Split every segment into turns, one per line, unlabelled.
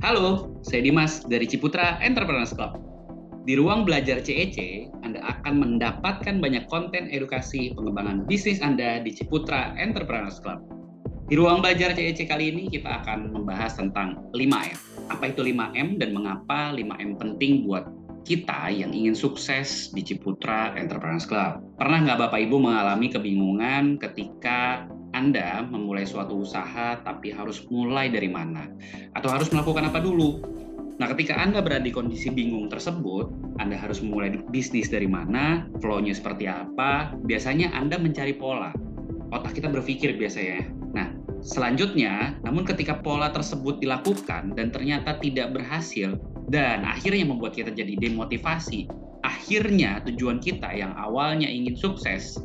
Halo, saya Dimas dari Ciputra Entrepreneurs Club. Di ruang belajar CEC, Anda akan mendapatkan banyak konten edukasi pengembangan bisnis Anda di Ciputra Entrepreneurs Club. Di ruang belajar CEC kali ini kita akan membahas tentang 5M. Apa itu 5M dan mengapa 5M penting buat kita yang ingin sukses di Ciputra Entrepreneurs Club. Pernah nggak Bapak Ibu mengalami kebingungan ketika anda memulai suatu usaha tapi harus mulai dari mana atau harus melakukan apa dulu. Nah, ketika Anda berada di kondisi bingung tersebut, Anda harus memulai bisnis dari mana, flow-nya seperti apa, biasanya Anda mencari pola. Otak kita berpikir biasanya. Nah, selanjutnya, namun ketika pola tersebut dilakukan dan ternyata tidak berhasil, dan akhirnya membuat kita jadi demotivasi, akhirnya tujuan kita yang awalnya ingin sukses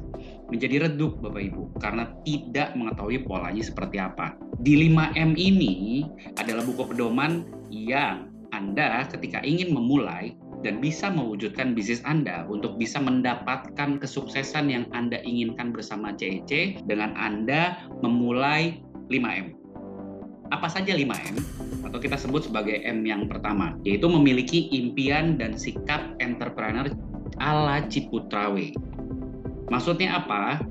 menjadi redup Bapak Ibu karena tidak mengetahui polanya seperti apa. Di 5M ini adalah buku pedoman yang Anda ketika ingin memulai dan bisa mewujudkan bisnis Anda untuk bisa mendapatkan kesuksesan yang Anda inginkan bersama CEC dengan Anda memulai 5M. Apa saja 5M? Atau kita sebut sebagai M yang pertama, yaitu memiliki impian dan sikap entrepreneur ala Ciputrawe Maksudnya apa?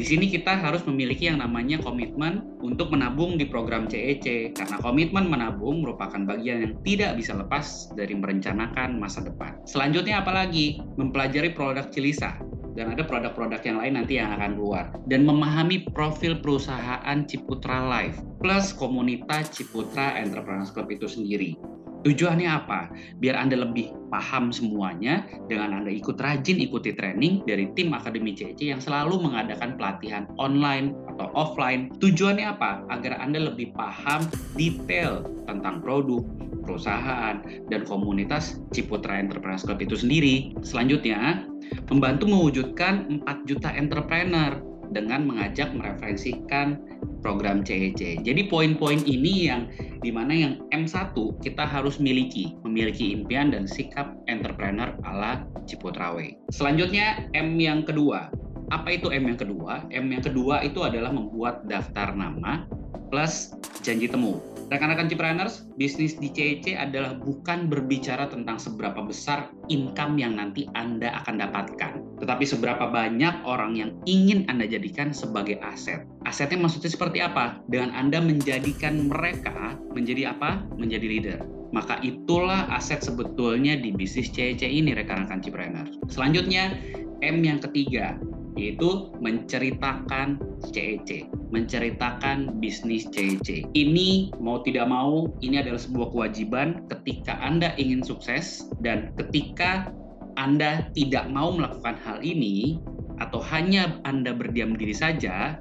Di sini kita harus memiliki yang namanya komitmen untuk menabung di program CEC karena komitmen menabung merupakan bagian yang tidak bisa lepas dari merencanakan masa depan. Selanjutnya apalagi? Mempelajari produk Cilisa dan ada produk-produk yang lain nanti yang akan keluar dan memahami profil perusahaan Ciputra Life plus komunitas Ciputra Entrepreneurs Club itu sendiri. Tujuannya apa? Biar Anda lebih paham semuanya dengan Anda ikut rajin ikuti training dari tim Akademi CC yang selalu mengadakan pelatihan online atau offline. Tujuannya apa? Agar Anda lebih paham detail tentang produk, perusahaan, dan komunitas Ciputra Entrepreneurs Club itu sendiri. Selanjutnya, membantu mewujudkan 4 juta entrepreneur dengan mengajak mereferensikan program CEC. Jadi poin-poin ini yang di mana yang M1 kita harus miliki, memiliki impian dan sikap entrepreneur ala Ciputrawe. Selanjutnya M yang kedua. Apa itu M yang kedua? M yang kedua itu adalah membuat daftar nama plus janji temu. Rekan-rekan Cipreneurs, bisnis di CEC adalah bukan berbicara tentang seberapa besar income yang nanti Anda akan dapatkan, tetapi seberapa banyak orang yang ingin Anda jadikan sebagai aset. Asetnya maksudnya seperti apa? Dengan Anda menjadikan mereka menjadi apa? Menjadi leader. Maka itulah aset sebetulnya di bisnis CEC ini rekan-rekan Cipreneurs. Selanjutnya, M yang ketiga, yaitu menceritakan CEC menceritakan bisnis CEC. Ini mau tidak mau, ini adalah sebuah kewajiban ketika Anda ingin sukses dan ketika Anda tidak mau melakukan hal ini atau hanya Anda berdiam diri saja,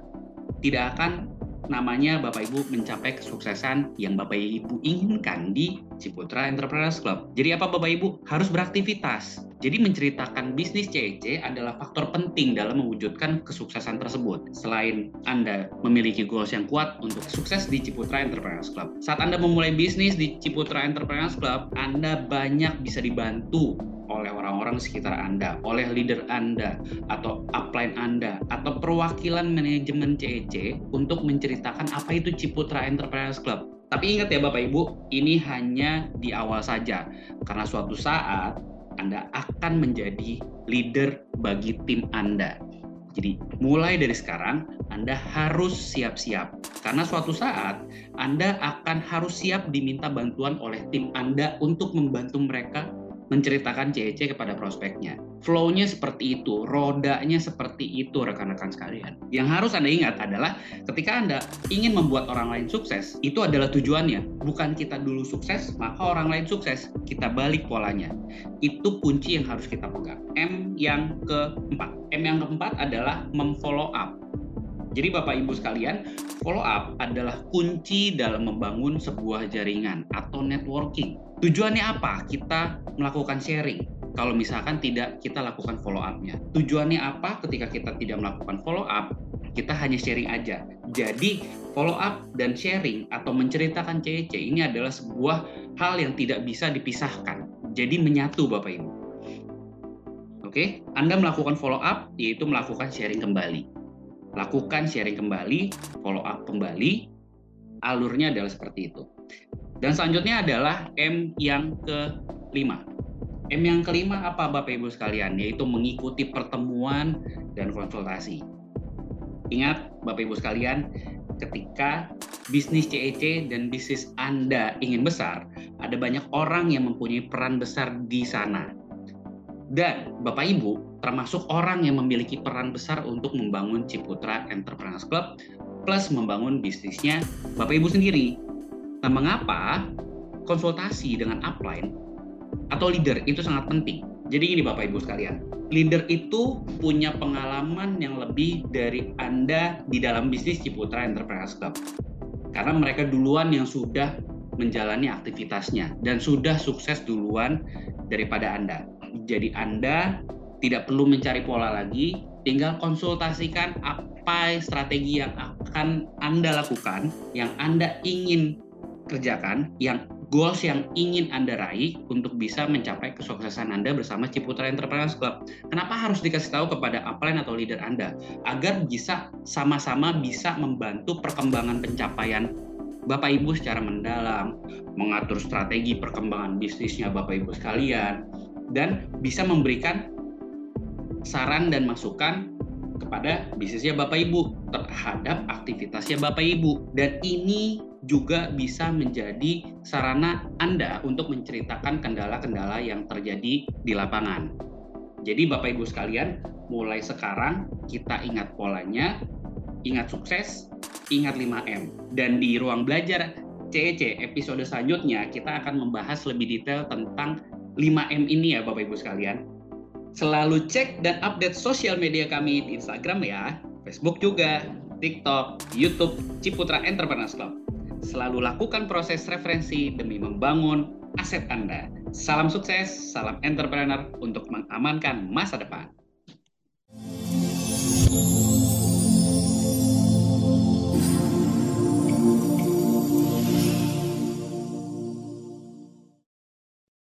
tidak akan namanya Bapak Ibu mencapai kesuksesan yang Bapak Ibu inginkan di Ciputra Entrepreneurs Club. Jadi apa Bapak Ibu? Harus beraktivitas. Jadi menceritakan bisnis CEC adalah faktor penting dalam mewujudkan kesuksesan tersebut. Selain Anda memiliki goals yang kuat untuk sukses di Ciputra Entrepreneurs Club. Saat Anda memulai bisnis di Ciputra Entrepreneurs Club, Anda banyak bisa dibantu oleh orang-orang sekitar Anda, oleh leader Anda, atau upline Anda, atau perwakilan manajemen CEC untuk menceritakan apa itu Ciputra Enterprise Club. Tapi ingat ya Bapak Ibu, ini hanya di awal saja, karena suatu saat Anda akan menjadi leader bagi tim Anda. Jadi mulai dari sekarang Anda harus siap-siap karena suatu saat Anda akan harus siap diminta bantuan oleh tim Anda untuk membantu mereka menceritakan CEC kepada prospeknya. Flow-nya seperti itu, rodanya seperti itu rekan-rekan sekalian. Yang harus Anda ingat adalah ketika Anda ingin membuat orang lain sukses, itu adalah tujuannya. Bukan kita dulu sukses, maka orang lain sukses. Kita balik polanya. Itu kunci yang harus kita pegang. M yang keempat. M yang keempat adalah memfollow up. Jadi Bapak Ibu sekalian, follow up adalah kunci dalam membangun sebuah jaringan atau networking. Tujuannya apa? Kita melakukan sharing. Kalau misalkan tidak kita lakukan follow up-nya. Tujuannya apa ketika kita tidak melakukan follow up? Kita hanya sharing aja. Jadi follow up dan sharing atau menceritakan CEC ini adalah sebuah hal yang tidak bisa dipisahkan. Jadi menyatu Bapak Ibu. Oke, Anda melakukan follow up yaitu melakukan sharing kembali lakukan sharing kembali, follow up kembali, alurnya adalah seperti itu. Dan selanjutnya adalah M yang kelima. M yang kelima apa Bapak Ibu sekalian? Yaitu mengikuti pertemuan dan konsultasi. Ingat Bapak Ibu sekalian, ketika bisnis CEC dan bisnis Anda ingin besar, ada banyak orang yang mempunyai peran besar di sana. Dan Bapak Ibu termasuk orang yang memiliki peran besar untuk membangun Ciputra Entrepreneurs Club plus membangun bisnisnya Bapak Ibu sendiri. Nah, mengapa konsultasi dengan upline atau leader itu sangat penting? Jadi ini Bapak Ibu sekalian, leader itu punya pengalaman yang lebih dari Anda di dalam bisnis Ciputra Entrepreneurs Club. Karena mereka duluan yang sudah menjalani aktivitasnya dan sudah sukses duluan daripada Anda. Jadi Anda tidak perlu mencari pola lagi, tinggal konsultasikan apa strategi yang akan Anda lakukan, yang Anda ingin kerjakan, yang goals yang ingin Anda raih untuk bisa mencapai kesuksesan Anda bersama Ciputra Entrepreneurs Club. Kenapa harus dikasih tahu kepada upline atau leader Anda? Agar bisa sama-sama bisa membantu perkembangan pencapaian Bapak Ibu secara mendalam, mengatur strategi perkembangan bisnisnya Bapak Ibu sekalian, dan bisa memberikan saran dan masukan kepada bisnisnya Bapak Ibu terhadap aktivitasnya Bapak Ibu dan ini juga bisa menjadi sarana Anda untuk menceritakan kendala-kendala yang terjadi di lapangan. Jadi Bapak Ibu sekalian, mulai sekarang kita ingat polanya, ingat sukses, ingat 5M. Dan di ruang belajar CEC episode selanjutnya kita akan membahas lebih detail tentang 5M ini ya Bapak Ibu sekalian Selalu cek dan update sosial media kami di Instagram ya, Facebook juga, TikTok, YouTube, Ciputra Entrepreneurs Club. Selalu lakukan proses referensi demi membangun aset Anda. Salam sukses, salam entrepreneur untuk mengamankan masa depan.